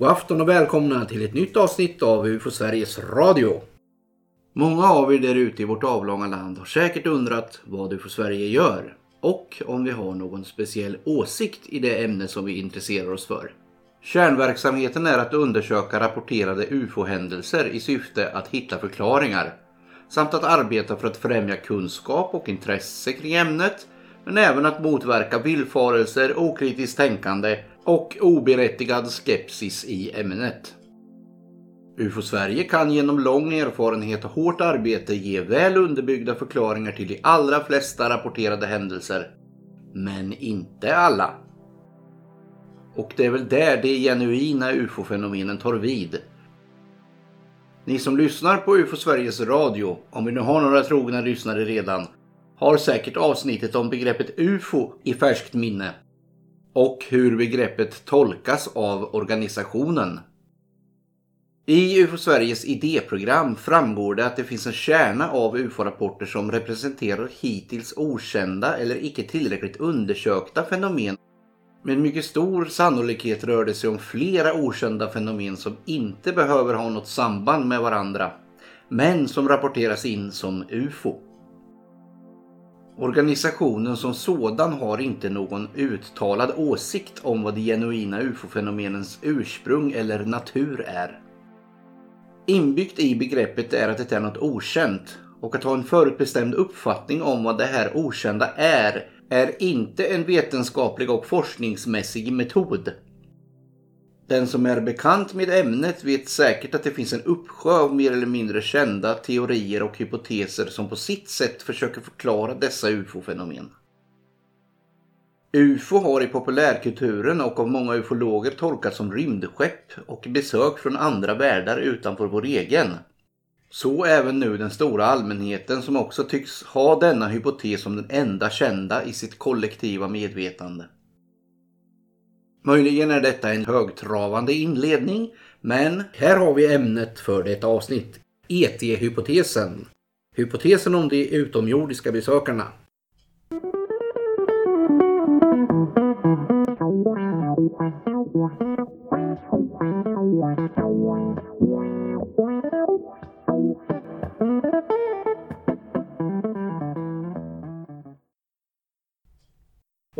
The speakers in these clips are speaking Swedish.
God afton och välkomna till ett nytt avsnitt av UFO Sveriges Radio. Många av er där ute i vårt avlånga land har säkert undrat vad UFO Sverige gör och om vi har någon speciell åsikt i det ämne som vi intresserar oss för. Kärnverksamheten är att undersöka rapporterade UFO-händelser i syfte att hitta förklaringar samt att arbeta för att främja kunskap och intresse kring ämnet men även att motverka villfarelser, okritiskt tänkande och oberättigad skepsis i ämnet. UFO Sverige kan genom lång erfarenhet och hårt arbete ge väl underbyggda förklaringar till de allra flesta rapporterade händelser. Men inte alla. Och det är väl där de genuina UFO-fenomenen tar vid. Ni som lyssnar på UFO Sveriges Radio, om vi nu har några trogna lyssnare redan, har säkert avsnittet om begreppet UFO i färskt minne. Och hur begreppet tolkas av organisationen. I UFO Sveriges idéprogram framgår det att det finns en kärna av UFO-rapporter som representerar hittills okända eller icke tillräckligt undersökta fenomen. Med mycket stor sannolikhet rör det sig om flera okända fenomen som inte behöver ha något samband med varandra, men som rapporteras in som UFO. Organisationen som sådan har inte någon uttalad åsikt om vad de genuina UFO-fenomenens ursprung eller natur är. Inbyggt i begreppet är att det är något okänt och att ha en förutbestämd uppfattning om vad det här okända är är inte en vetenskaplig och forskningsmässig metod. Den som är bekant med ämnet vet säkert att det finns en uppsjö av mer eller mindre kända teorier och hypoteser som på sitt sätt försöker förklara dessa ufo-fenomen. UFO har i populärkulturen och av många ufologer tolkats som rymdskepp och besök från andra världar utanför vår egen. Så även nu den stora allmänheten som också tycks ha denna hypotes som den enda kända i sitt kollektiva medvetande. Möjligen är detta en högtravande inledning, men här har vi ämnet för detta avsnitt. ET-hypotesen. Hypotesen om de utomjordiska besökarna.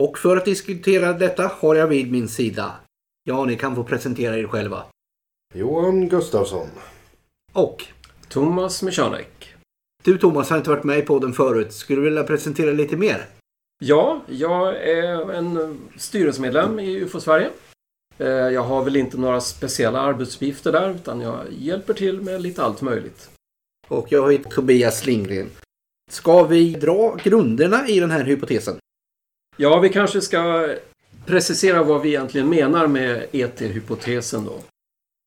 Och för att diskutera detta har jag vid min sida. Ja, ni kan få presentera er själva. Johan Gustafsson. Och Thomas Michanek. du Thomas har inte varit med i podden förut. Skulle du vilja presentera lite mer? Ja, jag är en styrelsemedlem i UFO Sverige. Eh, Jag har väl inte några speciella arbetsuppgifter där utan jag hjälper till med lite allt möjligt. Och jag heter Tobias Lindgren. Ska vi dra grunderna i den här hypotesen? Ja, vi kanske ska precisera vad vi egentligen menar med ET-hypotesen då.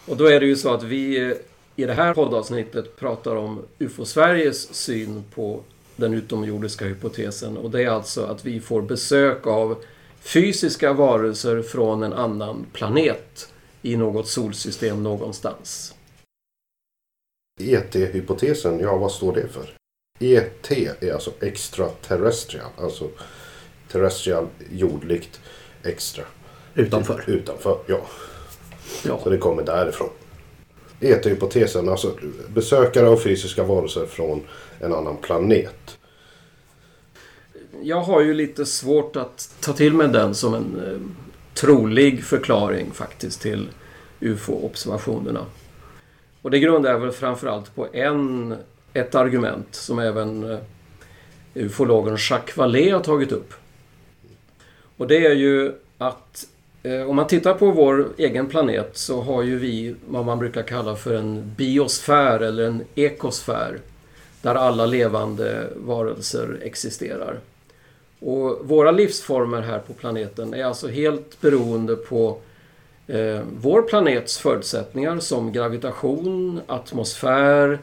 Och då är det ju så att vi i det här poddavsnittet pratar om UFO Sveriges syn på den utomjordiska hypotesen. Och det är alltså att vi får besök av fysiska varelser från en annan planet i något solsystem någonstans. ET-hypotesen, ja vad står det för? ET är alltså extraterrestrial, alltså terrestrial, jordligt, extra. Utanför. Utanför, ja. Ja. Så det kommer därifrån. ET-hypotesen, alltså besökare av fysiska varelser från en annan planet. Jag har ju lite svårt att ta till mig den som en eh, trolig förklaring faktiskt till UFO-observationerna. Och det grundar jag väl framförallt på en, ett argument som även eh, ufologen Jacques Vallée har tagit upp. Och det är ju att eh, om man tittar på vår egen planet så har ju vi vad man brukar kalla för en biosfär eller en ekosfär. Där alla levande varelser existerar. Och våra livsformer här på planeten är alltså helt beroende på eh, vår planets förutsättningar som gravitation, atmosfär,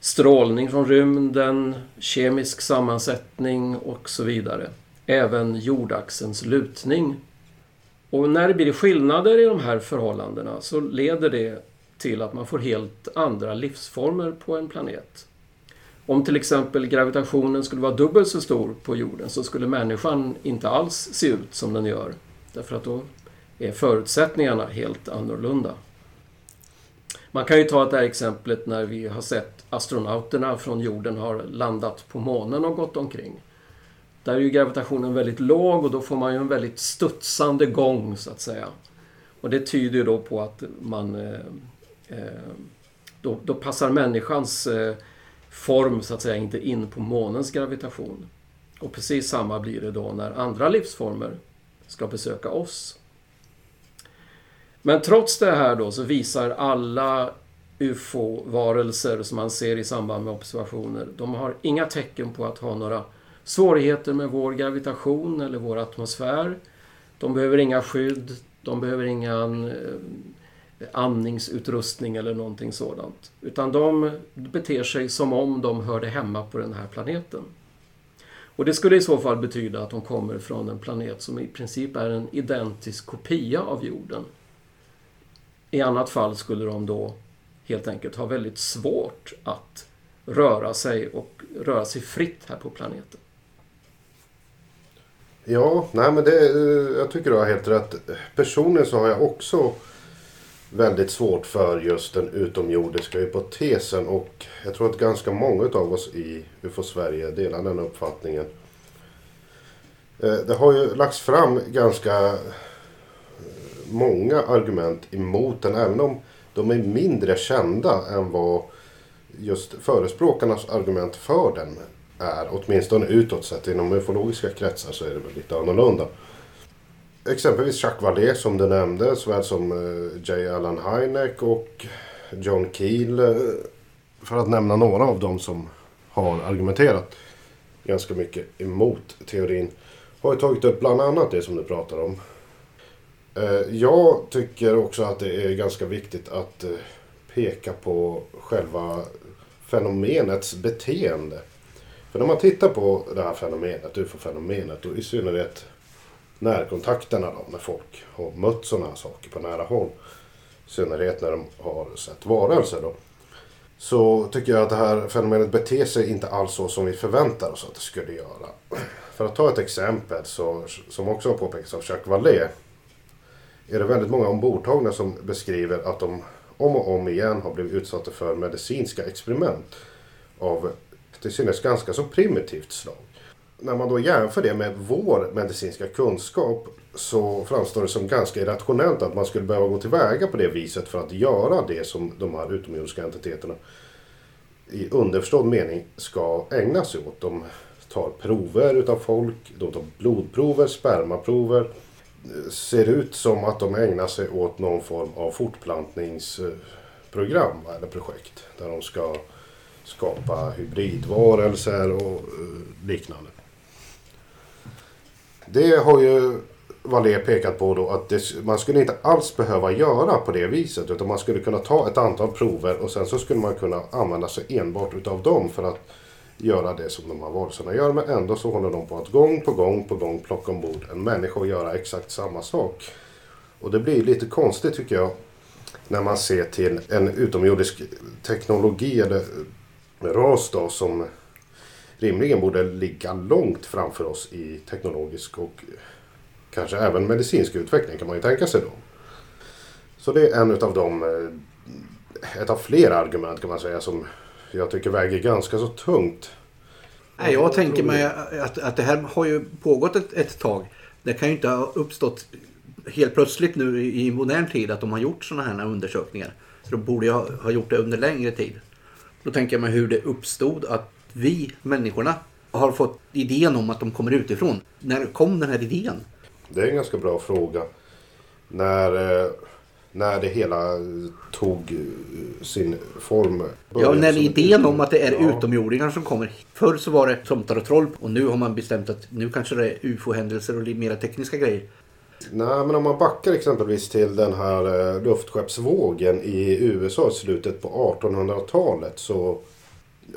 strålning från rymden, kemisk sammansättning och så vidare. Även jordaxelns lutning. Och när det blir skillnader i de här förhållandena så leder det till att man får helt andra livsformer på en planet. Om till exempel gravitationen skulle vara dubbelt så stor på jorden så skulle människan inte alls se ut som den gör. Därför att då är förutsättningarna helt annorlunda. Man kan ju ta det här exemplet när vi har sett astronauterna från jorden har landat på månen och gått omkring. Där är ju gravitationen väldigt låg och då får man ju en väldigt studsande gång så att säga. Och det tyder ju då på att man... Eh, eh, då, då, passar människans eh, form så att säga inte in på månens gravitation. Och precis samma blir det då när andra livsformer ska besöka oss. Men trots det här då så visar alla UFO-varelser som man ser i samband med observationer, de har inga tecken på att ha några svårigheter med vår gravitation eller vår atmosfär. De behöver inga skydd, de behöver ingen eh, andningsutrustning eller någonting sådant. Utan de beter sig som om de hörde hemma på den här planeten. Och det skulle i så fall betyda att de kommer från en planet som i princip är en identisk kopia av jorden. I annat fall skulle de då helt enkelt ha väldigt svårt att röra sig och röra sig fritt här på planeten. Ja, nej men det, eh, jag tycker du har helt rätt. Personligen så har jag också väldigt svårt för just den utomjordiska hypotesen och jag tror att ganska många av oss i UFO Sverige delar den uppfattningen. Eh, det har ju lagts fram ganska eh, många argument emot den även om de är mindre kända än vad just förespråkarnas argument för den är. Åtminstone utåt sett. Inom ufologiska kretsar så är det väl lite annorlunda. Exempelvis Jacques Vallée som du nämnde, såväl som eh, J. Allen Hynek och John Keel. Eh, för att nämna några av dem som har argumenterat ganska mycket emot teorin. Har ju tagit upp bland annat det som du pratar om. Eh, jag tycker också att det är ganska viktigt att peka på själva fenomenets beteende. För när man tittar på det här fenomenet, ufo-fenomenet och i synnerhet närkontakterna då, när folk har mött sådana här saker på nära håll. I synnerhet när de har sett varelser då. Så tycker jag att det här fenomenet beter sig inte alls så som vi förväntar oss att det skulle göra. För att ta ett exempel så, som också har påpekats av Jacques Vallée. Är det väldigt många ombordtagna som beskriver att de om och om igen har blivit utsatta för medicinska experiment av till synes ganska så primitivt slag. När man då jämför det med vår medicinska kunskap så framstår det som ganska irrationellt att man skulle behöva gå tillväga på det viset för att göra det som de här utomjordiska entiteterna i underförstådd mening ska ägna sig åt. De tar prover utav folk, de tar blodprover, spermaprover. Ser ut som att de ägnar sig åt någon form av fortplantningsprogram eller projekt. Där de ska skapa hybridvarelser och eh, liknande. Det har ju Valé pekat på då att det, man skulle inte alls behöva göra på det viset utan man skulle kunna ta ett antal prover och sen så skulle man kunna använda sig enbart utav dem för att göra det som de här varelserna gör. Men ändå så håller de på att gång på gång på gång plocka ombord en människa och göra exakt samma sak. Och det blir lite konstigt tycker jag när man ser till en utomjordisk teknologi eller ras då som rimligen borde ligga långt framför oss i teknologisk och kanske även medicinsk utveckling kan man ju tänka sig då. Så det är en utav de, eh, ett av flera argument kan man säga som jag tycker väger ganska så tungt. Nej, jag tänker mig att, att det här har ju pågått ett, ett tag. Det kan ju inte ha uppstått helt plötsligt nu i modern tid att de har gjort sådana här undersökningar. Så de borde ju ha, ha gjort det under längre tid. Då tänker jag mig hur det uppstod att vi människorna har fått idén om att de kommer utifrån. När kom den här idén? Det är en ganska bra fråga. När, eh, när det hela tog eh, sin form. Ja, när idén om att det är ja. utomjordingar som kommer. Förr så var det tomtar och troll och nu har man bestämt att nu kanske det är ufo-händelser och lite mera tekniska grejer. Nej, men om man backar exempelvis till den här eh, luftskeppsvågen i USA i slutet på 1800-talet så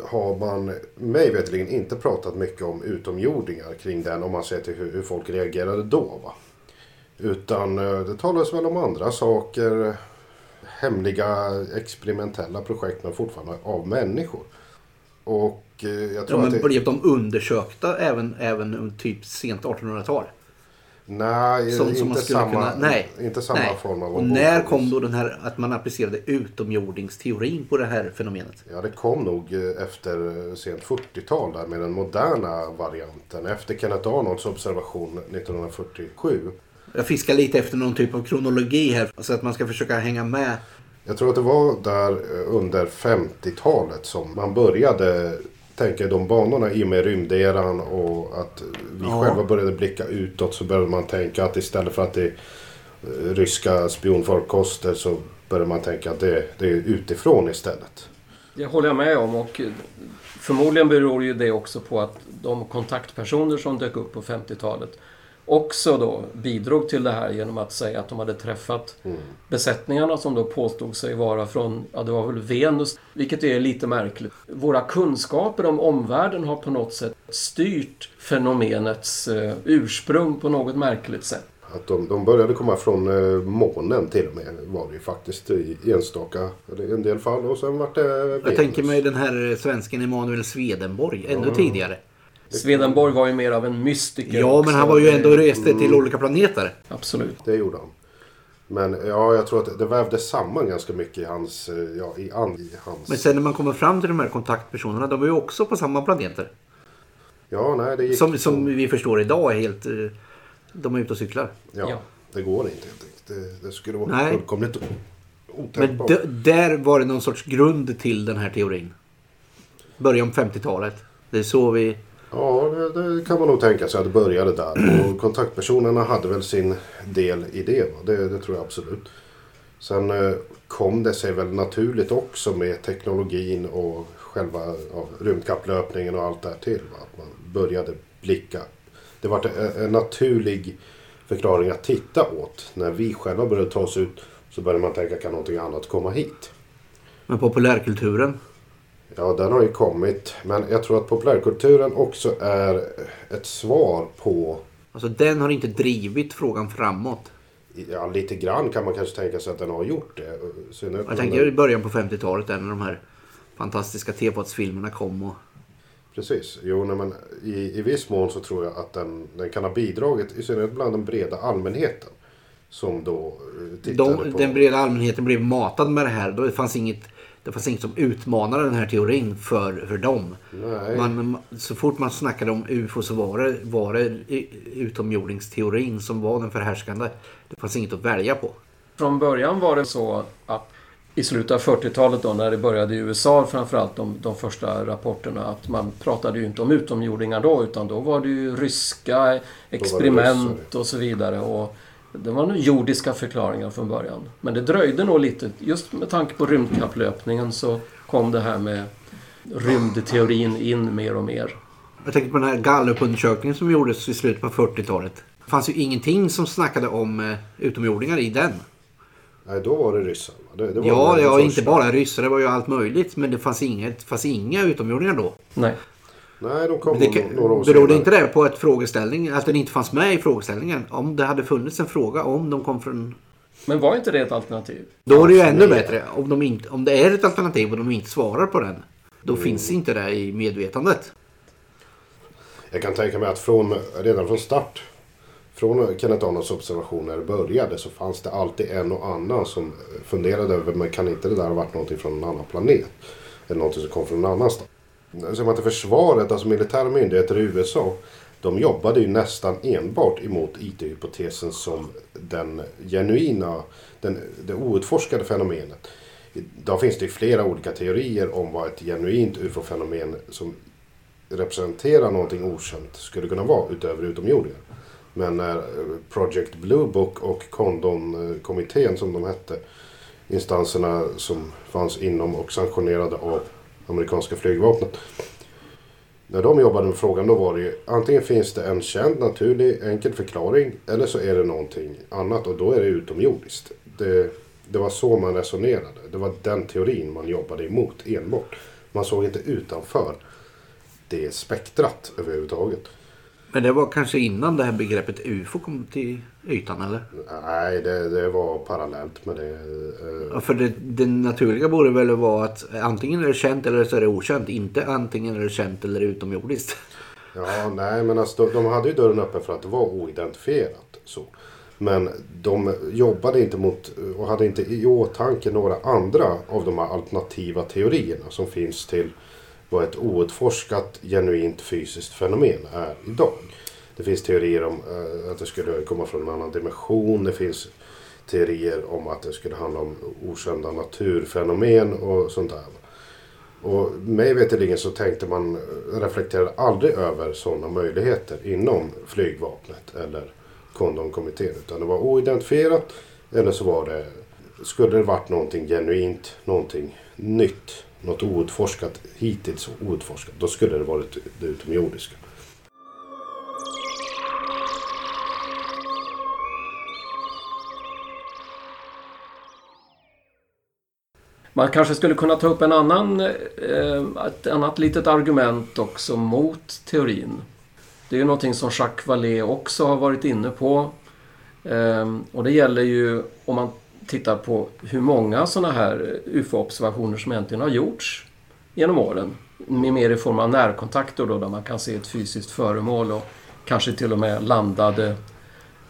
har man mig veterligen inte pratat mycket om utomjordingar kring den om man ser till hur, hur folk reagerade då. Va? Utan eh, det talades väl om andra saker. Hemliga experimentella projekt men fortfarande av människor. Och eh, jag tror ja, men att det... blev de undersökta även, även typ sent 1800-tal? Nej, Som- som inte, man skulle samma, kunna- nej. inte samma Nej. form av Och när kom då den här att man applicerade utomjordingsteorin på det här fenomenet? Ja, det kom nog eh, efter eh, sent 40-tal där med den moderna varianten. Efter Kenneth Arnolds observation 1947. Jag fiskar lite efter någon typ av kronologi här så att man ska försöka hänga med. Jag tror att det var där eh, under 50-talet som man började tänka i de banorna i och med rymderan och att vi Ja. själva började blicka utåt så började man tänka att istället för att det är eh, ryska spionfarkoster så började man tänka att det, det är utifrån istället. Det håller jag med om och förmodligen beror ju det också på att de kontaktpersoner som dök upp på 50-talet också då bidrog till det här genom att säga att de hade träffat besättningarna som då påstod sig vara från, ja det var väl Venus, vilket är lite märkligt. Våra kunskaper om omvärlden har på något sätt styrt fenomenets eh, ursprung på något märkligt sätt. Att de, de började komma från eh, månen till och med var det ju faktiskt i enstaka, eller en del fall och sen vart det Jag Venus. tänker mig den här svensken Emanuel Swedenborg ännu tidigare. Swedenborg var ju mer av en mystiker Ja, men han var ju ändå reste till olika planeter. Absolut. Det gjorde han. Men ja, jag tror att det vävdes samman ganska mycket i hans... eh, Ja, i, an, i hans... Men sen när man kommer fram till de här kontaktpersonerna, de var ju också på samma planeter. Ja, nej, det gick... Som, som vi förstår idag är helt... eh, De är ute och cyklar. Ja, Ja. det går inte helt enkelt. Det, det skulle vara Nej. fullkomligt Men otänkbart. d- där var det någon sorts grund till den här teorin. Början på 50-talet. Det är så vi... Ja, det, det kan man nog tänka sig att det började där. Och kontaktpersonerna hade väl sin del i det. Det, det tror jag absolut. Sen eh, kom det sig väl naturligt också med teknologin och själva ja, rymdkapplöpningen och allt det här till. Va? Att man började blicka. Det var en, en naturlig förklaring att titta åt. När vi själva började ta oss ut så började man tänka kan någonting annat komma hit? Men populärkulturen. Ja, den har ju kommit. Men jag tror att populärkulturen också är ett svar på... Alltså den har inte drivit frågan framåt. Ja, lite grann kan man kanske tänka sig att den har gjort det. Synnerhet Jag tänker den- i början på 50-talet där när de här fantastiska tefatsfilmerna kom. Och... Precis. Jo, nej, men i, i viss mån så tror jag att den, den kan ha bidragit, i synnerhet bland den breda allmänheten. Som då eh, tittade De, på... den breda allmänheten blev matad med det här. Då det fanns inget, det fanns inget som utmanade den här teorin för, för dem. Nej. Man, så fort man snackade om UFO så var det, var det utomjordingsteorin som var den förhärskande. Det fanns inget att välja på. Från början var det så att i slutet av 40-talet då när det började i USA framförallt de, de första rapporterna att man pratade ju inte om utomjordingar då utan då var det ju ryska experiment ryssar. och så vidare. Och det var nog jordiska förklaringar från början. Men det dröjde nog lite. Just med tanke på rymdkapplöpningen så kom det här med rymdteorin in mer och mer. Jag tänker på den här gallupundersökningen som gjordes i slutet på 40-talet. Det fanns ju ingenting som snackade om eh, utomjordingar i den. Nej, då var det ryssarna. Det, det var Ja, ja inte bara ryssar, det var ju allt möjligt. Men det fanns, inget, fanns inga utomjordingar då. Nej. Nej, de kom Det, några år berodde senare. inte det på att frågeställning, att den inte fanns med i frågeställningen? Om det hade funnits en fråga om de kom från... Men var inte det ett alternativ? Då är det ju ännu bättre. Om, de inte, om det är ett alternativ och de inte svarar på den. Då finns inte det i medvetandet. Jag kan tänka mig att från, redan från start, från Kenneth Arnolds observationer började så fanns det alltid en och annan som funderade över men kan inte det där ha varit någonting från en annan planet? Eller någonting som kom från någon annanstans. Ser som att försvaret, alltså militära myndigheter i USA, de jobbade ju nästan enbart emot IT-hypotesen som den genuina, den, det outforskade fenomenet. Idag finns det ju flera olika teorier om vad ett genuint UFO-fenomen som representerar någonting okänt skulle kunna vara utöver utomjordingar. Men när eh, Project Blue Book och Condon-kommittén som de hette, instanserna som fanns inom och sanktionerade av amerikanska flygvapnet. När de jobbade med frågan då var det ju antingen finns det en känd, naturlig, enkel förklaring eller så är det någonting annat och då är det utomjordiskt. Det, det var så man resonerade. Det var den teorin man jobbade emot enbart. Man såg inte utanför det spektrat överhuvudtaget. Men det var kanske innan det här begreppet UFO kom till ytan eller? Nej, det, det var parallellt med det. eh, Ja, för det, det naturliga borde väl vara att antingen är det känt eller så är det okänt. Inte antingen är det känt eller utomjordiskt. Ja, nej men alltså, de, de hade ju dörren öppen för att det var oidentifierat. Så. Men de jobbade inte mot och hade inte i åtanke några andra av de här alternativa teorierna som finns till vad ett outforskat genuint fysiskt fenomen är idag. Det finns teorier om eh, att det skulle komma från en annan dimension. Det finns teorier om att det skulle handla om okända naturfenomen och sånt där. Och mig veterligen så tänkte man, eh, reflekterade aldrig över sådana möjligheter inom flygvapnet eller kondomkommittén. Utan det var oidentifierat eller så var det, skulle det varit någonting genuint, någonting nytt, något outforskat, hittills outforskat, då skulle det varit det utomjordiska. Man kanske skulle kunna ta upp en annan, eh, ett annat litet argument också mot teorin. Det är ju någonting som Jacques Vallée också har varit inne på. Eh, och det gäller ju om man tittar på hur många sådana här UFO-observationer som egentligen har gjorts genom åren. Mer i form av närkontakter då, där man kan se ett fysiskt föremål och kanske till och med landade,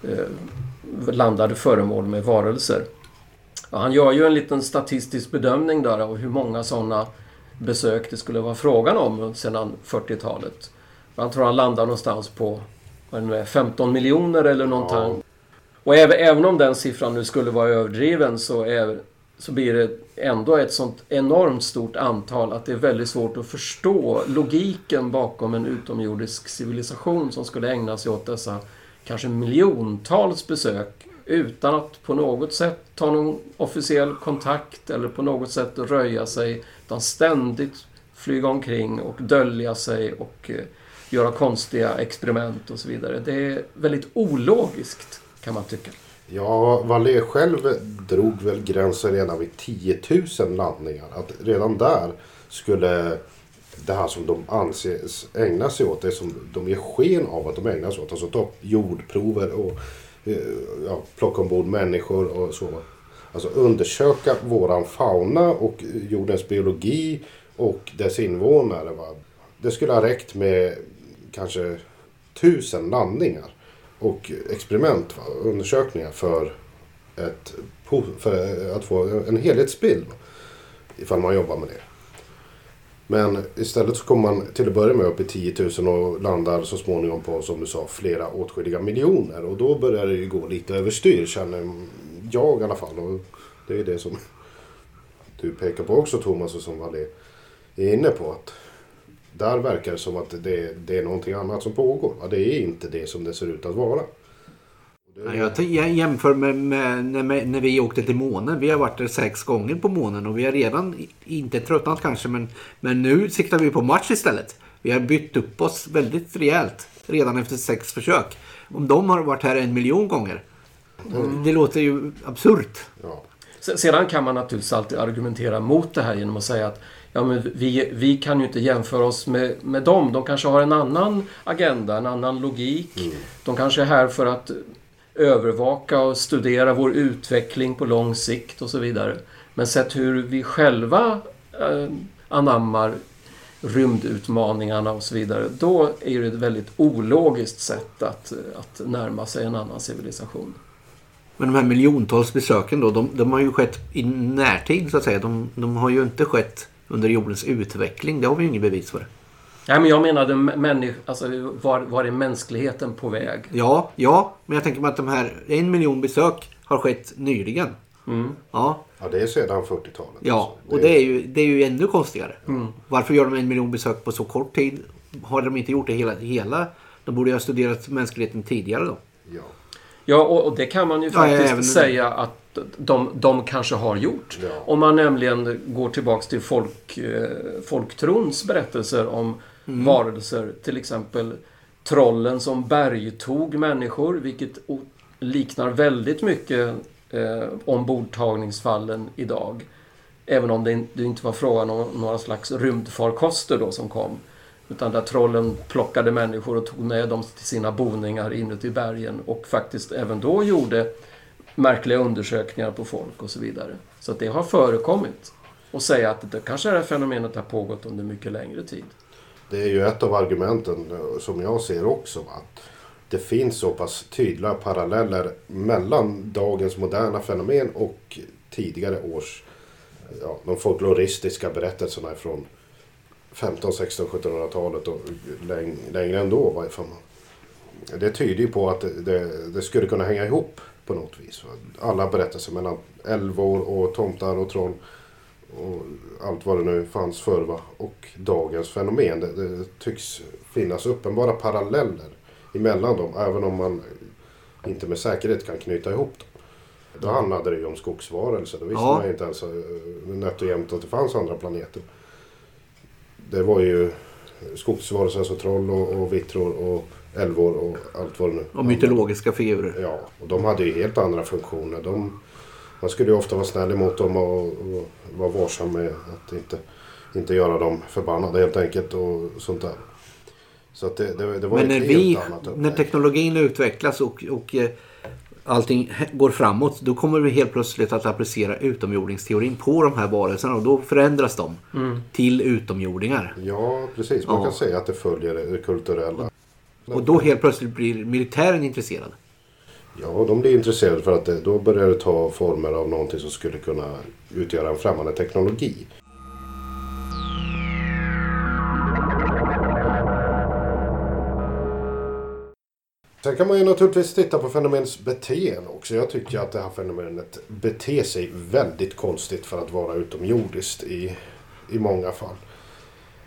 eh, landade föremål med varelser. Ja, han gör ju en liten statistisk bedömning där av hur många sådana besök det skulle vara frågan om sedan 40-talet. Han tror han landar någonstans på 15 miljoner eller någonting. Ja. Och även, även om den siffran nu skulle vara överdriven så, är, så blir det ändå ett sånt enormt stort antal att det är väldigt svårt att förstå logiken bakom en utomjordisk civilisation som skulle ägna sig åt dessa kanske miljontals besök utan att på något sätt ta någon officiell kontakt eller på något sätt röja sig. Utan ständigt flyga omkring och dölja sig och eh, göra konstiga experiment och så vidare. Det är väldigt ologiskt kan man tycka. Ja, Valé själv drog väl gränsen redan vid 10 000 landningar. Att redan där skulle det här som de anses ägna sig åt, det som de ger sken av att de ägnar sig åt, alltså ta jordprover och eh, ja, plocka ombord människor och så. Alltså undersöka våran fauna och jordens biologi och dess invånare. Va? Det skulle ha räckt med kanske tusen landningar och experiment, va? undersökningar för, ett, för eh, att få en helhetsbild. Ifall man jobbar med det. Men istället så kommer man till att börja med upp i 10 000 och landar så småningom på, som du sa, flera åtskilliga miljoner. Och då börjar det ju gå lite överstyr känner jag i alla fall. Och det är det som du pekar på också Thomas och som Valle är inne på. att där verkar det som att det, det är någonting annat som pågår. Ja, det är inte det som det ser ut att vara. Jag jämför med, med, med, när vi åkte till månen. Vi har varit där sex gånger på månen och vi har redan, inte tröttnat kanske, men, men nu siktar vi på match istället. Vi har bytt upp oss väldigt rejält redan efter sex försök. Om de har varit här en miljon gånger. Mm. Det låter ju absurt. Ja. Sedan kan man naturligtvis alltid argumentera mot det här genom att säga att ja, men vi, vi kan ju inte jämföra oss med, med dem. De kanske har en annan agenda, en annan logik. Mm. De kanske är här för att övervaka och studera vår utveckling på lång sikt och så vidare. Men sett hur vi själva eh, anammar rymdutmaningarna och så vidare, då är det ett väldigt ologiskt sätt att, att närma sig en annan civilisation. Men de här miljontals besöken då, de, de har ju skett i närtid så att säga. De, de har ju inte skett under jordens utveckling. Det har vi ju inget bevis för. Nej, men jag menade alltså, var, var är mänskligheten på väg? Ja, ja, men jag tänker mig att de här en miljon besök har skett nyligen. Mm. Ja. ja, det är sedan 40-talet. Ja, alltså. och det är, ju, det är ju ännu konstigare. Mm. Varför gör de en miljon besök på så kort tid? Har de inte gjort det hela? hela? De borde ju ha studerat mänskligheten tidigare då. Ja, ja och, och det kan man ju faktiskt ja, även... säga att de, de kanske har gjort. Ja. Om man nämligen går tillbaks till folk, eh, folktrons berättelser om mm. varelser. Till exempel trollen som bergtog människor, vilket liknar väldigt mycket eh, ombordtagningsfallen idag. Även om det, det inte var frågan om några slags rymdfarkoster då som kom. Utan där trollen plockade människor och tog med dem till sina boningar inuti bergen och faktiskt även då gjorde märkliga undersökningar på folk och så vidare. Så att det har förekommit. Och säga att det kanske det här fenomenet har pågått under mycket längre tid. Det är ju ett av argumenten eh, som jag ser också. Att det finns så pass tydliga paralleller mellan dagens moderna fenomen och tidigare års eh, ja, de folkloristiska berättelserna från 15, 16, 1700-talet och läng längre ändå. i varje fall. Det tyder ju på att det, det, skulle kunna hänga ihop på något vis. Alla berättelser mellan älvor och tomtar och troll och allt vad det nu fanns förr va? och dagens fenomen. Det, det tycks finnas uppenbara paralleller emellan dem även om man inte med säkerhet kan knyta ihop dem. Då handlade det ju om skogsvarelser. Då visste ja. man inte ens eh, nätt och jämnt att det fanns andra planeter. Det var ju skogsvarelser, alltså troll och, och vittror och älvor och allt vad det nu Och mytologiska figurer. Ja, och de hade ju helt andra funktioner. De, man skulle ju ofta vara snäll emot dem och, och vara varsam med att inte, inte göra dem förbannade helt enkelt och sånt där. Så att det, det, det var Men när, vi, när teknologin utvecklas och, och eh, allting går framåt då kommer vi helt plötsligt att applicera utomjordingsteorin på de här varelserna och då förändras de mm. till utomjordingar. Ja, precis. Man ja. kan säga att det följer det kulturella. Och då helt plötsligt blir militären intresserad. Ja, de blir intresserade för att det, då börjar det ta former av någonting som skulle kunna utgöra en främmande teknologi. Sen kan man ju naturligtvis titta på fenomenets beteende också. Jag tycker att det här fenomenet beter sig väldigt konstigt för att vara utomjordiskt i, i många fall.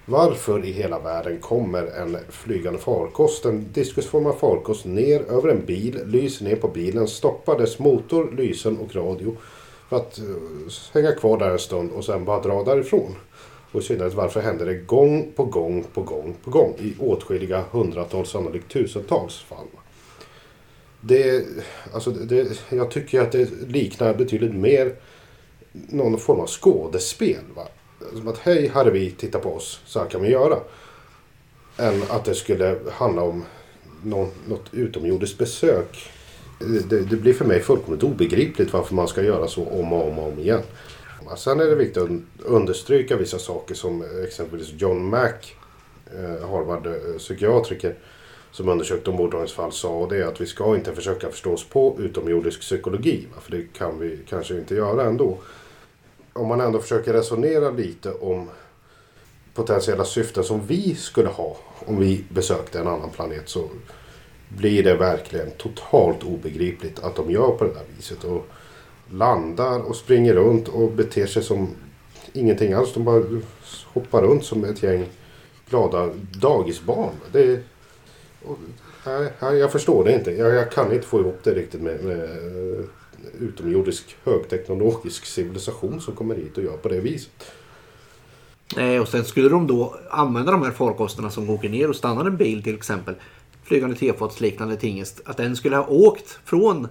Varför i hela världen kommer en flygande farkost, en diskusformad farkost, ner över en bil, lyser ner på bilen, stoppar dess motor, lysen och radio för att uh, hänga kvar där en stund och sen bara dra därifrån? Och i synnerhet varför händer det gång på gång på gång på gång i åtskilliga hundratals, sannolikt tusentals fall? Det, alltså det, jag tycker att det liknar betydligt mer någon form av skådespel. Va? Som att hej, här är vi, titta på oss, så här kan vi göra. Än att det skulle handla om någon, något utomjordiskt besök. Det, det, blir för mig fullkomligt obegripligt varför man ska göra så om och om och om igen. Sen är det viktigt att understryka vissa saker som exempelvis John Mack, eh, Harvard-psykiatriker, eh, som undersökte omborddragningsfall sa och det är att vi ska inte försöka förstå oss på utomjordisk psykologi. För det kan vi kanske inte göra ändå. Om man ändå försöker resonera lite om potentiella syften som vi skulle ha om vi besökte en annan planet så blir det verkligen totalt obegripligt att de gör på det där viset. Och landar och springer runt och beter sig som ingenting alls. De bara hoppar runt som ett gäng glada dagisbarn. Det och, nej, jag förstår det inte. Jag, jag, kan inte få ihop det riktigt med, med utomjordisk högteknologisk civilisation som kommer hit och gör på det viset. Nej, och sen skulle de då använda de här farkosterna som åker ner och stannar en bil till exempel. Flygande tefats liknande tingest. Att den skulle ha åkt från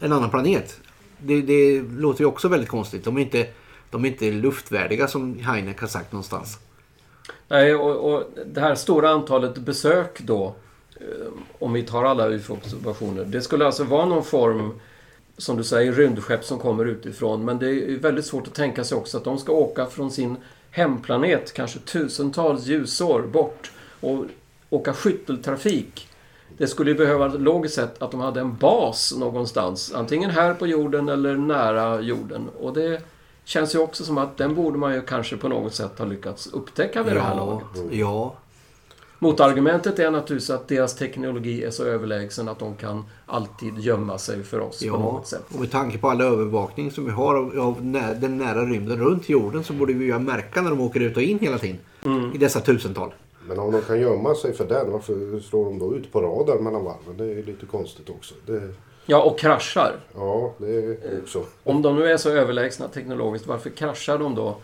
en annan planet. Det, det låter ju också väldigt konstigt. De är inte, de är inte luftvärdiga som Heineck har sagt någonstans. Nej, och, och det här stora antalet besök då Eh, om vi tar alla UFO-observationer. Det skulle alltså vara någon form, som du säger, rymdskepp som kommer utifrån. Men det är väldigt svårt att tänka sig också att de ska åka från sin hemplanet, kanske tusentals ljusår bort och åka skytteltrafik. Det skulle ju behöva, logiskt sett, att de hade en bas någonstans. Antingen här på jorden eller nära jorden. Och det känns ju också som att den borde man ju kanske på något sätt ha lyckats upptäcka vid ja, det här laget. Ja, Motargumentet är naturligtvis att deras teknologi är så överlägsen att de kan alltid gömma sig för oss ja, på något sätt. Och med tanke på all övervakning som vi har av, av nä den nära rymden runt jorden så borde vi ju märka när de åker ut och in hela tiden. Mm. I dessa tusental. Men om de kan gömma sig för den, varför slår de då ut på radar mellan varven? Det är lite konstigt också. Det... Ja, och kraschar. Ja, det är också. Om de nu är så överlägsna teknologiskt, varför kraschar de då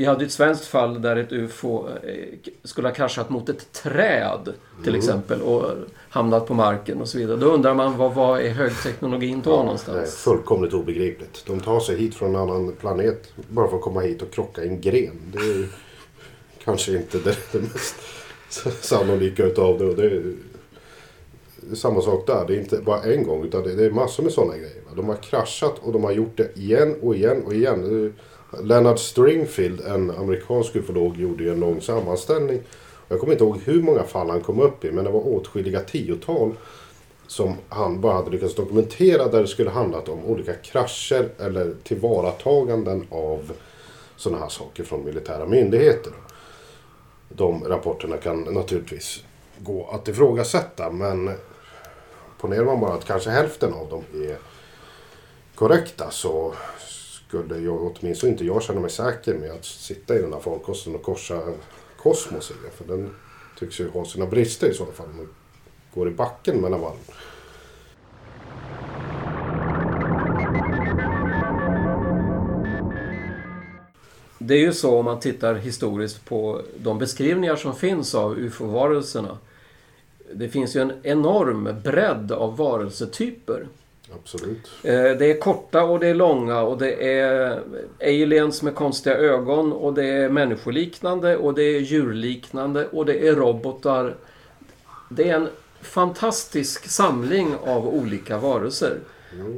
vi hade ett svenskt fall där ett UFO eh, skulle ha kraschat mot ett träd till mm. exempel och hamnat på marken och så vidare. Då undrar man vad, vad är högteknologin då ja, någonstans? Det är fullkomligt obegripligt. De tar sig hit från en annan planet bara för att komma hit och krocka en gren. Det är kanske inte det, det mest sannolika utav det. Och det är samma sak där. Det är inte bara en gång utan det är massor med sådana grejer. De har kraschat och de har gjort det igen och igen och igen. Leonard Stringfield, en amerikansk ufolog, gjorde ju en lång sammanställning Jag kommer inte ihåg hur många fall han kom upp i men det var åtskilliga tiotal som han bara hade lyckats dokumentera där det skulle handlat om olika krascher eller tillvarataganden av sådana här saker från militära myndigheter. De rapporterna kan naturligtvis gå att ifrågasätta men ponerar man bara att kanske hälften av dem är korrekta så skulle jag åtminstone inte jag känna mig säker med att sitta i den här farkosten och korsa kosmos i. För den tycks ju ha sina brister i så fall. om Man går i backen mellan varv. Det är ju så om man tittar historiskt på de beskrivningar som finns av UFO-varelserna. Det finns ju en enorm bredd av varelsetyper. Absolut. Eh, Det är korta och det är långa och det är aliens med konstiga ögon och det är människoliknande och det är djurliknande och det är robotar. Det är en fantastisk samling av olika varelser.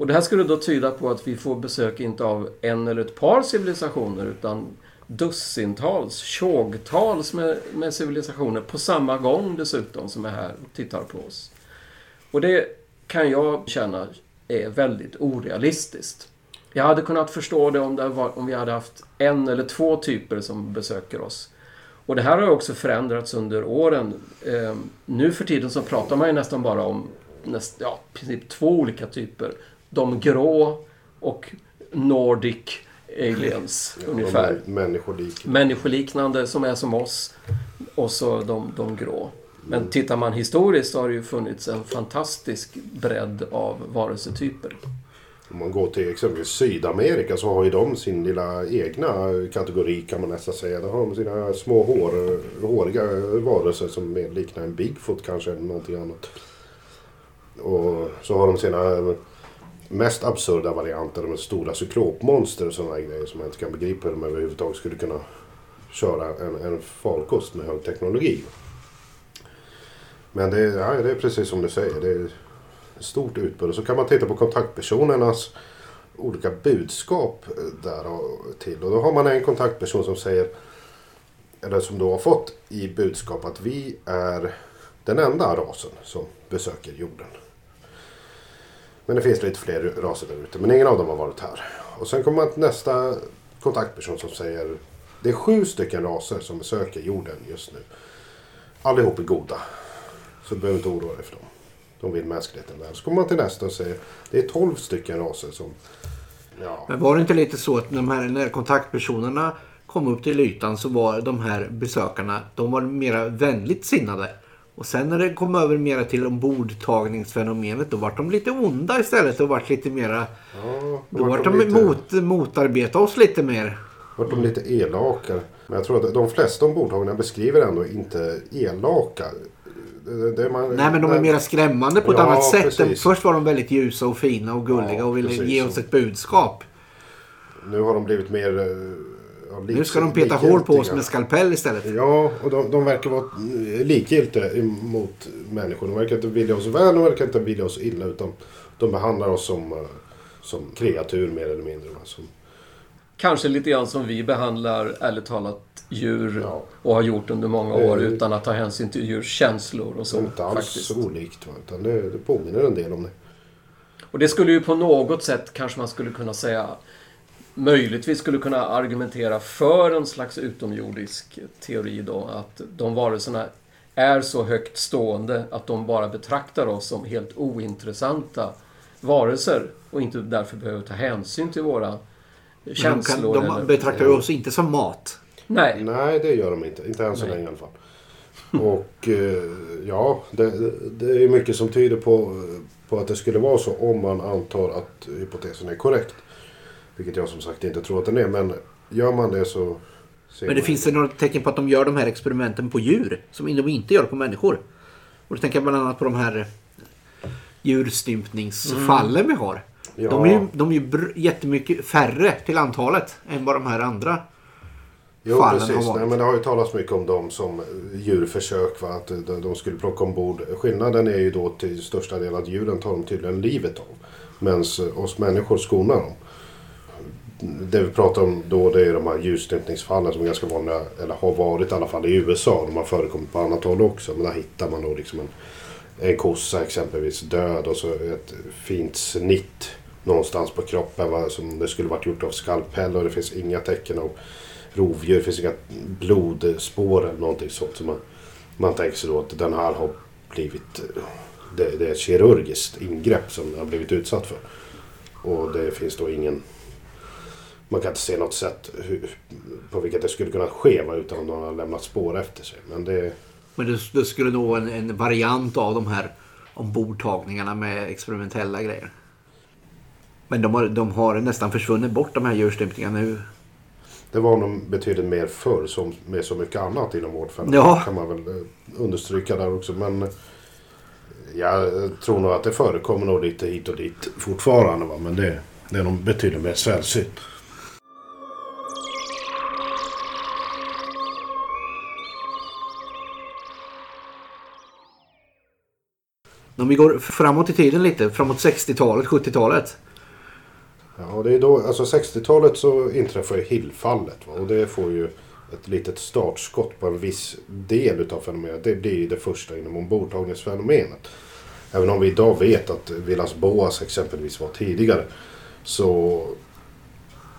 Och det här skulle då tyda på att vi får besök inte av en eller ett par civilisationer utan dussintals, tjogtals med, med civilisationer på samma gång dessutom som är här och tittar på oss. Och det kan jag känna är väldigt orealistiskt. Jag hade kunnat förstå det om, det var, om vi hade haft en eller två typer som besöker oss. Och det här har också förändrats under åren. Eh, nu för tiden så pratar man ju nästan bara om näst, ja, princip två olika typer. De grå och Nordic aliens ungefär. De är Människolik. Människoliknande som är som oss och så de, de grå. Men tittar man historiskt så har det ju funnits en fantastisk bredd av varelsetyper. Om man går till exempelvis Sydamerika så har ju de sin lilla egna kategori kan man nästan säga. Där har de sina små hår, håriga varelser som mer liknar en Bigfoot kanske eller någonting annat. Och så har de sina mest absurda varianter med stora cyklopmonster och sådana grejer som man inte kan begripa hur de överhuvudtaget skulle kunna köra en, en farkost med hög teknologi. Men det, är- ja, det är precis som du säger. Det är ett stort utbud. Och så kan man titta på kontaktpersonernas olika budskap eh, där och till. Och då har man en kontaktperson som säger, eller som då har fått i budskap att vi är den enda rasen som besöker jorden. Men det finns lite fler raser där ute, men ingen av dem har varit här. Och sen kommer man till nästa kontaktperson som säger det är sju stycken raser som besöker jorden just nu. Allihop är goda. Så du behöver inte oroa dig för dem. De vill mänskligheten väl. Så kommer man till nästa och säger det är 12 stycken raser som... Ja, Men var det inte lite så att de här, när kontaktpersonerna kom upp till ytan så var de här besökarna de var mera vänligt sinnade. Och sen när det kom över mera till ombordtagningsfenomenet då var de lite onda istället och vart lite mera... ja Då vart vart de lite- mot, motarbeta oss lite mer. vart de lite elaka. Men jag tror att de flesta ombordtagarna beskriver ändå inte elaka. Det, det man, Nej men de är mera skrämmande på ett Ja, annat sätt. precis. Först var de väldigt ljusa och fina och gulliga Ja, och ville precis ge oss ett budskap. Nu har de blivit mer... eh, ja, lik- Nu ska de peta hål på oss med skalpell istället. Ja, och de, de verkar vara eh, likgiltiga mot människor. De verkar inte vilja oss väl, de verkar inte vilja oss illa. Utan de behandlar oss som, eh, som kreatur mer eller mindre. Som, Kanske lite grann som vi behandlar, ärligt talat, djur Ja. och har gjort under många år Mm. utan att ta hänsyn till djurs känslor och så. inte alls faktiskt. så olikt. Utan det, det påminner en del om det. Och det skulle ju på något sätt kanske man skulle kunna säga möjligtvis skulle kunna argumentera för en slags utomjordisk teori då. Att de varelserna är så högt stående att de bara betraktar oss som helt ointressanta varelser och inte därför behöver ta hänsyn till våra De, kan, känslor. de eller- betraktar oss inte som mat. Nej, Nej, det gör de inte. Inte än så länge i alla fall. Och eh, ja, det, det är mycket som tyder på, på att det skulle vara så om man antar att hypotesen är korrekt. Vilket jag som sagt inte tror att den är. Men gör man det så... ser Men det man- finns det några tecken på att de gör de här experimenten på djur som de inte gör på människor. Och då tänker jag bland annat på de här djurstympningsfallen vi har. Ja. De är ju, de är ju jättemycket färre till antalet än vad de här andra Jo, fallen precis. Nej, men det har ju talats mycket om dem som djurförsök. Va? Att de, de skulle plocka ombord. Skillnaden är ju då till största del att djuren tar de tydligen livet av. Medan oss människor skonar dem. det vi pratar om då det är de här ljusstympningsfallen som är ganska vanliga, eller har varit i alla fall i USA. De har förekommit på annat håll också. Men där hittar man då liksom en, en kossa exempelvis död och så ett fint snitt någonstans på kroppen va, som det skulle varit gjort av skalpell och det finns inga tecken av rovdjur. Det finns inga blodspår eller någonting sånt. Så man, man tänker sig då att den här har blivit... Det, det är ett kirurgiskt ingrepp som den har blivit utsatt för. Och det finns då ingen... Man kan inte se något sätt hur, på vilket det skulle kunna ske va, utan att de har lämnat spår efter sig. Men det... Men det, det skulle nog vara en, en variant av de här ombordtagningarna med experimentella grejer. Men de har, de har nästan försvunnit bort de här djurstympningarna nu. Det var nog betydligt mer förr som med så mycket annat inom vårdfältet. Ja. kan man väl eh, understryka där också. Men eh, jag tror nog att det förekommer nog lite hit och dit fortfarande. Va? Men det, det är nog betydligt mer sällsynt. Om vi går framåt i tiden lite, framåt 60-talet, 70-talet. Ja, det är då, alltså 60-talet så inträffar ju Hillfallet. Va? Och det får ju ett litet startskott på en viss del utav fenomenet. Det blir ju det första inom ombordtagningsfenomenet. Även om vi idag vet att Villas Boas exempelvis var tidigare. Så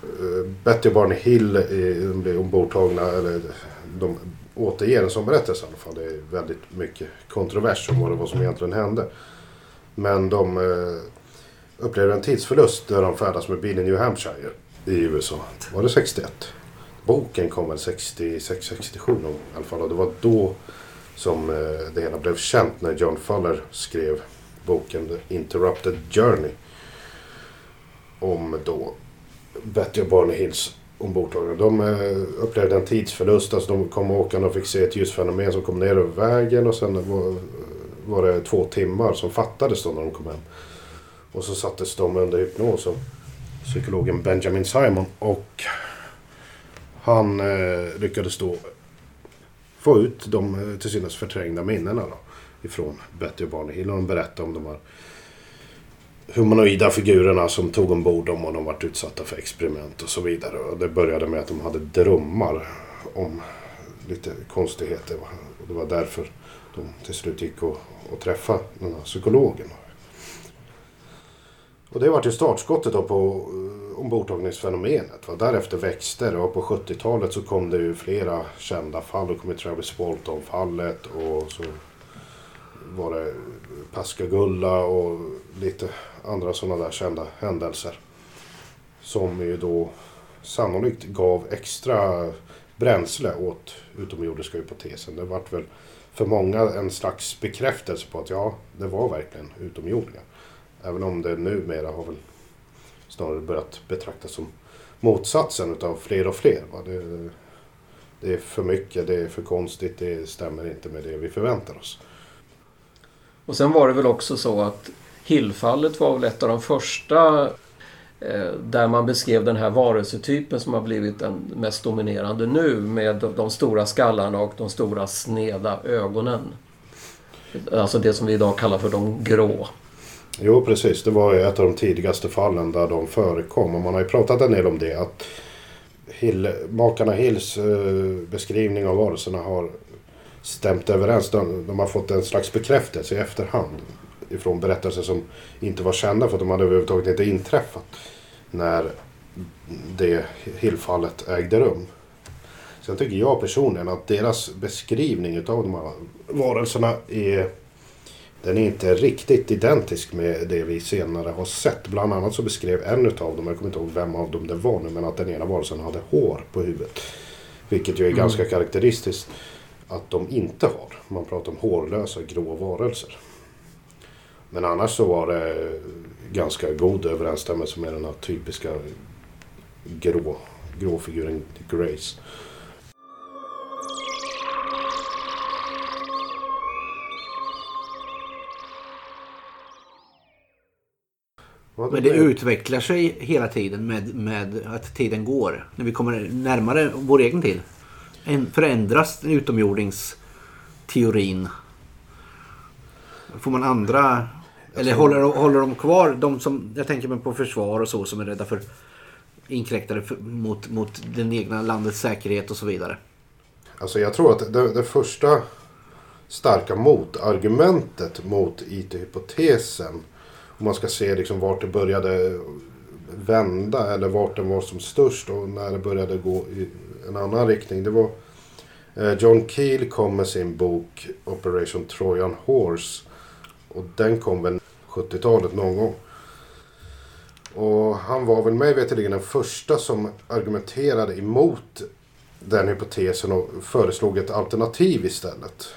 eh, Betty och Barney Hill eh, de blir ombordtagna, eller de återger en sån berättelse i alla fall. Det är väldigt mycket kontrovers om vad det var som egentligen hände. Men de eh, upplever en tidsförlust när de färdas med bil i New Hampshire i USA. Var det 61? Boken kom väl 66-67 i alla fall. Och det var då som eh, det hela blev känt när John Fuller skrev boken The Interrupted Journey. Om då Betty och Barney Hills ombordtagna. De eh, upplevde en tidsförlust. Alltså de kom åkande och fick se ett ljusfenomen som kom ner över vägen. Och sen var, var det två timmar som fattades då när de kom hem. Och så sattes de under hypnos av psykologen Benjamin Simon. Och han eh, lyckades då få ut de eh, till synes förträngda minnena då, ifrån Betty och Barney Hill. Och de berättade om de här humanoida figurerna som tog ombord dem och de varit utsatta för experiment och så vidare. Och det började med att de hade drömmar om lite konstigheter. Och det var därför de till slut gick och, och träffade den här psykologen. Och det var ju startskottet då på eh, ombordtagningsfenomenet. Va? Därefter växte det och på 70-talet så kom det ju flera kända fall. Då kom ju Travis Walton-fallet och så var det Pascagulla och lite andra sådana där kända händelser. Som ju då sannolikt gav extra bränsle åt utomjordiska hypotesen. Det vart väl för många en slags bekräftelse på att ja, det var verkligen utomjordingar. Även om det numera har väl snarare börjat betraktas som motsatsen utav fler och fler. Va? Det, det är för mycket, det är för konstigt, det stämmer inte med det vi förväntar oss. Och sen var det väl också så att Hillfallet var väl ett av de första eh, där man beskrev den här varelsetypen som har blivit den mest dominerande nu med de, de stora skallarna och de stora sneda ögonen. Alltså det som vi idag kallar för de grå. Jo, precis. Det var ju ett av de tidigaste fallen där de förekom. Och man har ju pratat en del om det. Att Hill, makarna Hills eh, beskrivning av varelserna har stämt överens. De, de har fått en slags bekräftelse i efterhand. Ifrån berättelser som inte var kända för att de hade överhuvudtaget inte inträffat. När det Hill-fallet ägde rum. Sen tycker jag personligen att deras beskrivning av de här varelserna är den är inte riktigt identisk med det vi senare har sett. Bland annat så beskrev en utav dem, jag kommer inte ihåg vem av dem det var nu, men att den ena varelsen hade hår på huvudet. Vilket ju är ganska karaktäristiskt att de inte har. Man pratar om hårlösa grå varelser. Men annars så var det ganska god överensstämmelse med den här typiska grå, gråfiguren Grace. Men det utvecklar sig hela tiden med, med att tiden går. När vi kommer närmare vår egen tid. En, förändras utomjordingsteorin? Får man andra... Eller håller, de- håller de kvar de som... Jag tänker mig på försvar och så som är rädda för inkräktade för, mot, mot den egna landets säkerhet och så vidare. Alltså jag tror att det, det första starka motargumentet mot IT-hypotesen. Om man ska se liksom vart det började vända eller vart den var som störst och när det började gå i en annan riktning. Det var eh, John Keel kom med sin bok Operation Trojan Horse. Och den kom väl 70-talet någon gång. Och han var väl mig veterligen den första som argumenterade emot den hypotesen och föreslog ett alternativ istället.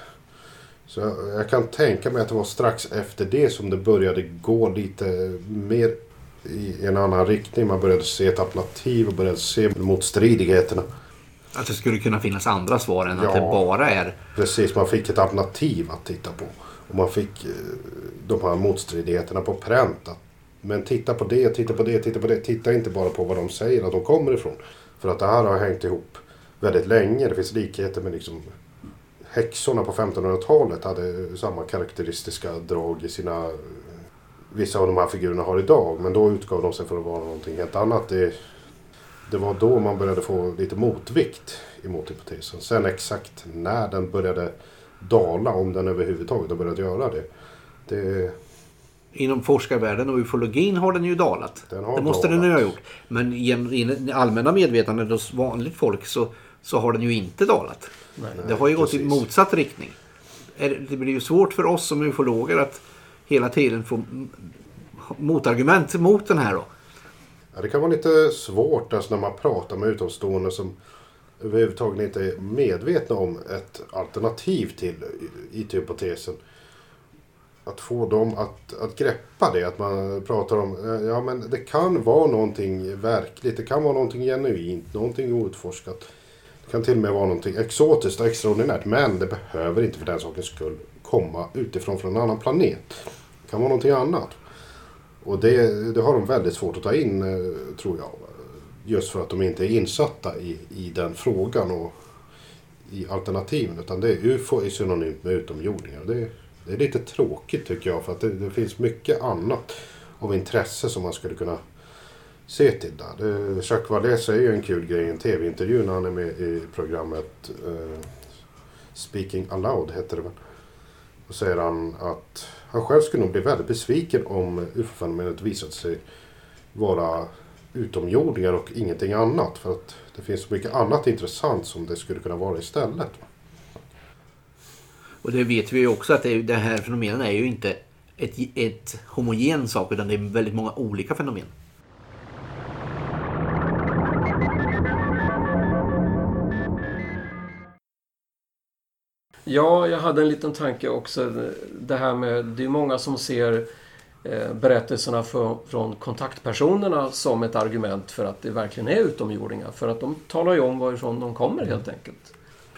Så jag kan tänka mig att det var strax efter det som det började gå lite mer i en annan riktning. Man började se ett alternativ och började se motstridigheterna. Att det skulle kunna finnas andra svar än ja, att det bara är... Precis, man fick ett alternativ att titta på. Och man fick eh, de här motstridigheterna på pränt. Men titta på det, titta på det, titta på det. Titta inte bara på vad de säger att de kommer ifrån. För att det här har hängt ihop väldigt länge. Det finns likheter med liksom häxorna på 1500-talet hade samma karaktäristiska drag i sina... Vissa av de här figurerna har idag. Men då utgav de sig för att vara någonting helt annat. Det, det var då man började få lite motvikt emot hypotesen. Sen exakt när den började dala, om den överhuvudtaget har börjat göra det. det Inom forskarvärlden och ufologin har den ju dalat. Den har det måste dalat. den ju ha gjort. Men i allmänna medvetandet hos vanligt folk så, så har den ju inte dalat. Nej, det har ju gått precis. i motsatt riktning. Det blir ju svårt för oss som ufologer att hela tiden få motargument mot den här då. Ja, det kan vara lite svårt alltså när man pratar med utomstående som överhuvudtaget inte är medvetna om ett alternativ till IT-hypotesen. Att få dem att, att greppa det. Att man pratar om ja men det kan vara någonting verkligt. Det kan vara någonting genuint. Någonting outforskat. Det kan till och med vara någonting exotiskt och extraordinärt. Men det behöver inte för den sakens skull komma utifrån från en annan planet. Det kan vara någonting annat. Och det, det har de väldigt svårt att ta in, eh, tror jag. Just för att de inte är insatta i, i den frågan och i alternativen. Utan det är UFO är synonymt med utomjordingar. Det, det är lite tråkigt tycker jag. För att det, det, finns mycket annat av intresse som man skulle kunna se till. Jacques Vallée säger ju en kul grej i en tv-intervju när han är med i programmet uh, Speaking Aloud heter det väl. Då säger han att han själv skulle nog bli väldigt besviken om UFO-fenomenet visat sig vara utomjordingar och ingenting annat. För att det finns så mycket annat intressant som det skulle kunna vara istället. Och det vet vi ju också att det, det här fenomenen är ju inte ett, ett homogen sak utan det är väldigt många olika fenomen. Ja, jag hade en liten tanke också. Det här med, det är många som ser eh, berättelserna för, från kontaktpersonerna som ett argument för att det verkligen är utomjordingar. För att de talar ju om varifrån de kommer helt enkelt.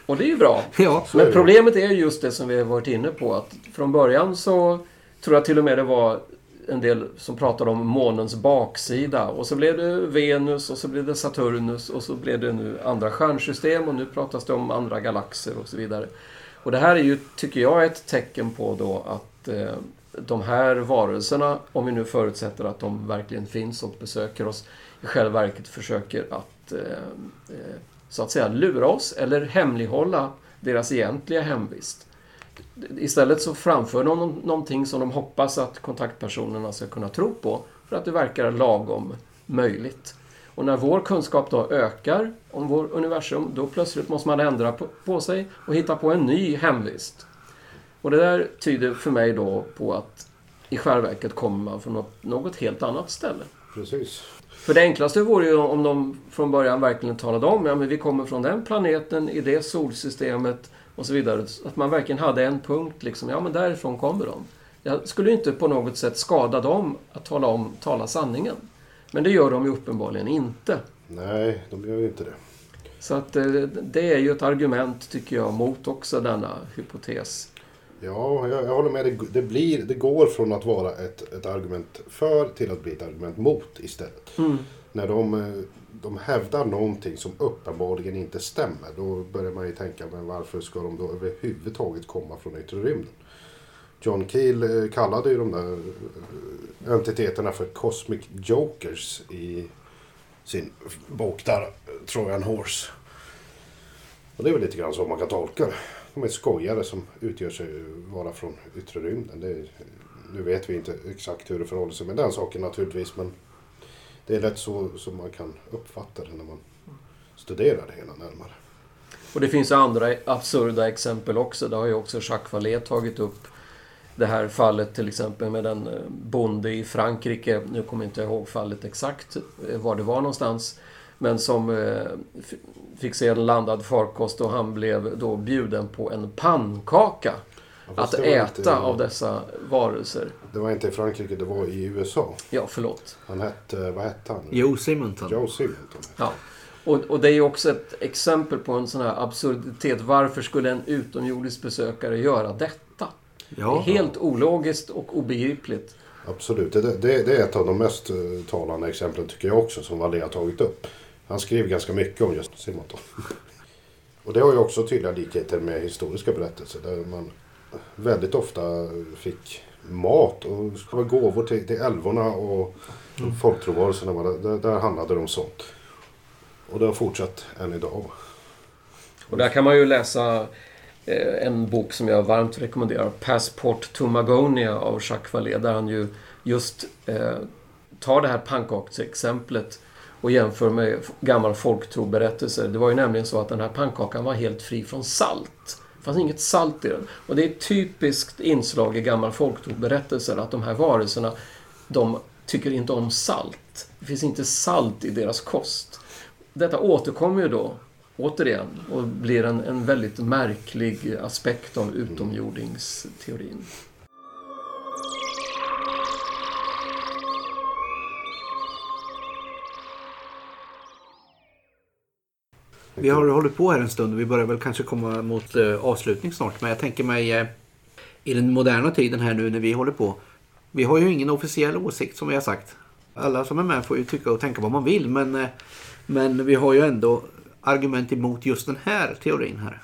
Och det är ju bra. Ja, Men problemet är just det som vi har varit inne på. Att från början så tror jag till och med det var en del som pratade om månens baksida. Och så blev det Venus och så blev det Saturnus och så blev det nu andra stjärnsystem och nu pratas det om andra galaxer och så vidare. Och det här är ju, tycker jag, ett tecken på då att eh, de här varelserna, om vi nu förutsätter att de verkligen finns och besöker oss, i själva verket försöker att eh, eh så att säga lura oss eller hemlighålla deras egentliga hemvist. Istället så framför de någonting som de hoppas att kontaktpersonerna ska kunna tro på för att det verkar lagom möjligt. Och när vår kunskap då ökar om vår universum, då plötsligt måste man ändra på, på sig och hitta på en ny hemvist. Och det där tyder för mig då på att i själva verket kommer man från något, något helt annat ställe. Precis. För det enklaste vore ju om de från början verkligen talade om ja, men vi kommer från den planeten, i det solsystemet och så vidare. Att man verkligen hade en punkt, liksom, ja men därifrån kommer de. Jag skulle inte på något sätt skada dem att tala om, tala sanningen. Men det gör de ju uppenbarligen inte. Nej, de gör ju inte det. Så att eh, det är ju ett argument, tycker jag, mot också denna hypotes. Ja, jag, jag håller med. Det, det, blir, det går från att vara ett, ett argument för till att bli ett argument mot istället. Mm. När de, eh, de hävdar någonting som uppenbarligen inte stämmer, då börjar man ju tänka, men varför ska de då överhuvudtaget komma från yttre rymden? John Keel eh, kallade ju de där eh, entiteterna för Cosmic Jokers i sin bok där, Trojan Horse. Och det är väl lite grann så man kan tolka det. De är skojare som utgör sig vara från yttre rymden. Det är, nu vet vi inte exakt hur det förhåller sig med den saken naturligtvis. Men det är lätt så som man kan uppfatta det när man studerar det hela närmare. Och det finns andra absurda exempel också. Det har ju också Jacques Vallée tagit upp. Det här fallet till exempel med en eh, bonde i Frankrike. Nu kommer jag inte ihåg fallet exakt eh, var det var någonstans. Men som eh, fick se en landad farkost och han blev då bjuden på en pannkaka. Att äta inte- av dessa varelser. Det var inte i Frankrike, det var i USA. Ja, förlåt. Han hette, vad hette han? Joe Simonton. Joe Simonton. Ja. Och, och det är ju också ett exempel på en sån här absurditet. Varför skulle en utomjordisk besökare göra detta? Det är Ja. helt ologiskt och obegripligt. Absolut, det, det, det är ett av de mest eh, talande exemplen tycker jag också som Wallé har tagit upp. Han skrev ganska mycket om just Simonton. Och det har ju också tydliga likheter med historiska berättelser där man väldigt ofta fick mat och gåvor till, till älvorna och mm. det- Där, där handlade det om sånt. Och det har fortsatt än idag. Och där kan man ju läsa Eh, en bok som jag varmt rekommenderar. Passport to Magonia av Jacques Vallée. Där han ju just eh, tar det här pannkaksexemplet och jämför med gammal folktroberättelser. Det var ju nämligen så att den här pannkakan var helt fri från salt. Det fanns inget salt i den. Och det är ett typiskt inslag i gammal folktroberättelser att de här varelserna, de tycker inte om salt. Det finns inte salt i deras kost. Detta återkommer ju då återigen och blir en, en väldigt märklig aspekt av utomjordingsteorin. Vi har hållit på här en stund och vi börjar väl kanske komma mot eh, avslutning snart. Men jag tänker mig eh, i den moderna tiden här nu när vi håller på. Vi har ju ingen officiell åsikt som vi har sagt. Alla som är med får ju tycka och tänka vad man vill men, eh, men vi har ju ändå argument emot just den här teorin här.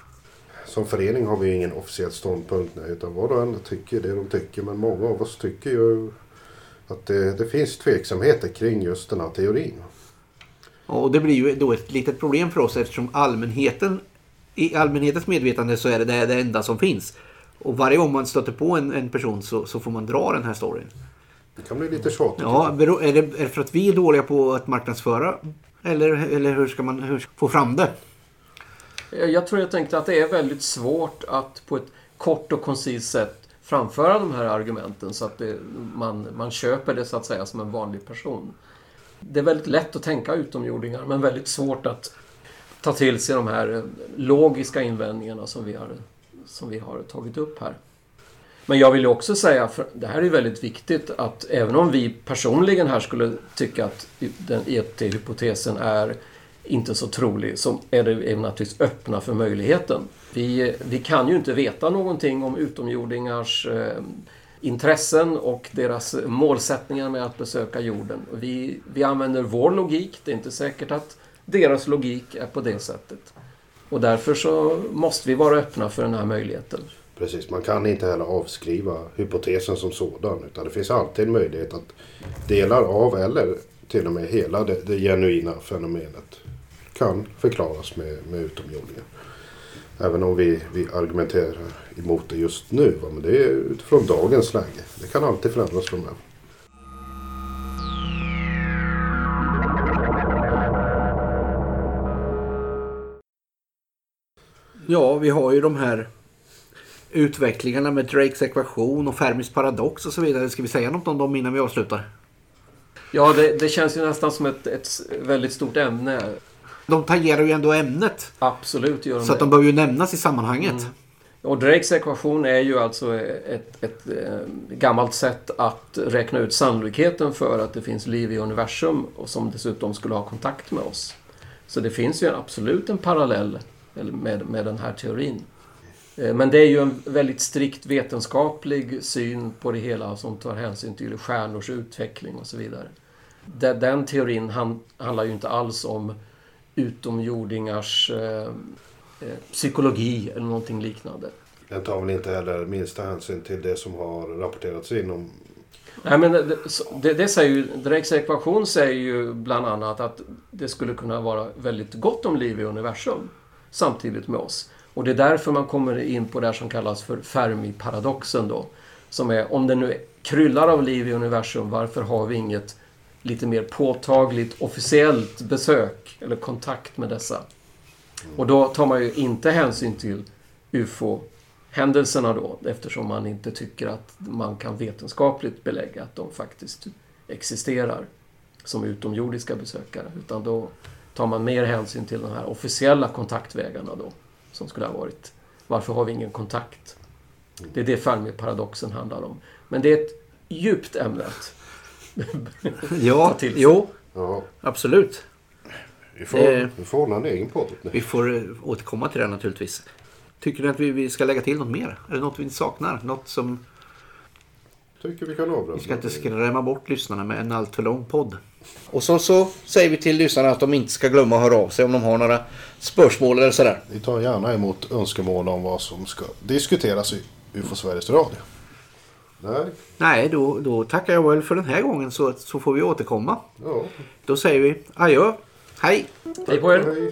Som förening har vi ingen officiell ståndpunkt nej, utan var och en tycker det de tycker. Men många av oss tycker ju att det, det finns tveksamheter kring just den här teorin. Och det blir ju då ett litet problem för oss eftersom allmänheten i allmänhetens medvetande så är det det, det enda som finns. Och varje gång man stöter på en, en person så, så får man dra den här storyn. Det kan bli lite tjatigt. Ja, beror- är det, är det för att vi är dåliga på att marknadsföra? Eller, eller hur ska man hur, få fram det? Jag tror jag tänkte att det är väldigt svårt att på ett kort och koncist sätt framföra de här argumenten så att det, man, man köper det så att säga som en vanlig person. Det är väldigt lätt att tänka utomjordingar men väldigt svårt att ta till sig de här eh, logiska invändningarna som vi har, som vi har tagit upp här. Men jag vill ju också säga, för det här är väldigt viktigt, att även om vi personligen här skulle tycka att den ET-hypotesen är inte så trolig, så är det är vi naturligtvis öppna för möjligheten. Vi, vi kan ju inte veta någonting om utomjordingars eh, intressen och deras målsättningar med att besöka jorden. Vi, vi använder vår logik, det är inte säkert att deras logik är på det sättet. Och därför så måste vi vara öppna för den här möjligheten. Precis, man kan inte heller avskriva hypotesen som sådan. Utan det finns alltid en möjlighet att delar av eller till och med hela det, det genuina fenomenet kan förklaras med, med utomjordingar. Även om vi, vi argumenterar emot det just nu. Va? Men det är utifrån dagens läge. Det kan alltid förändras framöver. Ja, vi har ju de här utvecklingarna med Drakes ekvation och Fermis paradox och så vidare. Ska vi säga något om dem innan vi avslutar? Ja, det, det känns ju nästan som ett, ett väldigt stort ämne. De tangerar ju ändå ämnet. Absolut gör de Så att det. de behöver ju nämnas i sammanhanget. Och Drakes ekvation är ju alltså ett, ett eh, gammalt sätt att räkna ut sannolikheten för att det finns liv i universum och som dessutom skulle ha kontakt med oss. Så det finns ju absolut en parallell med, med den här teorin. Eh, Men det är ju en väldigt strikt vetenskaplig syn på det hela som tar hänsyn till stjärnors utveckling och så vidare. Den, teorin han, handlar ju inte alls om utomjordingars eh, eh, psykologi eller någonting liknande. Den tar väl inte heller minsta hänsyn till det som har rapporterats in om Nej, men det, det, det säger ju, Drakes ekvation säger ju bland annat att det skulle kunna vara väldigt gott om liv i universum samtidigt med oss. Och det är därför man kommer in på det som kallas för Fermi-paradoxen då. Som är, om det nu kryllar av liv i universum, varför har vi inget lite mer påtagligt officiellt besök eller kontakt med dessa? Och då tar man ju inte hänsyn till UFO-händelserna då eftersom man inte tycker att man kan vetenskapligt belägga att de faktiskt existerar som utomjordiska besökare. Utan då tar man mer hänsyn till de här officiella kontaktvägarna då som skulle ha varit. Varför har vi ingen kontakt? Det är det Fermi-paradoxen handlar om. Men det är ett djupt ämne. Ja, Ta till sig. jo, Ja, absolut. vi får, Eh. vi får ordna en egen podd Vi får eh, återkomma till det naturligtvis. Tycker ni att vi, vi ska lägga till något mer? Är det något vi saknar? Något som... Tycker vi kan avrunda. Vi ska inte skrämma bort lyssnarna med en alltför lång podd. Och så, så säger vi till lyssnarna att de inte ska glömma att höra av sig om de har några spörsmål eller sådär. Vi tar gärna emot önskemål om vad som ska diskuteras i UFO Sveriges Radio. Nej, Nej, då, då tackar jag väl för den här gången så, så får vi återkomma. ja. Då säger vi adjö. Hej! Hej på er! Hej.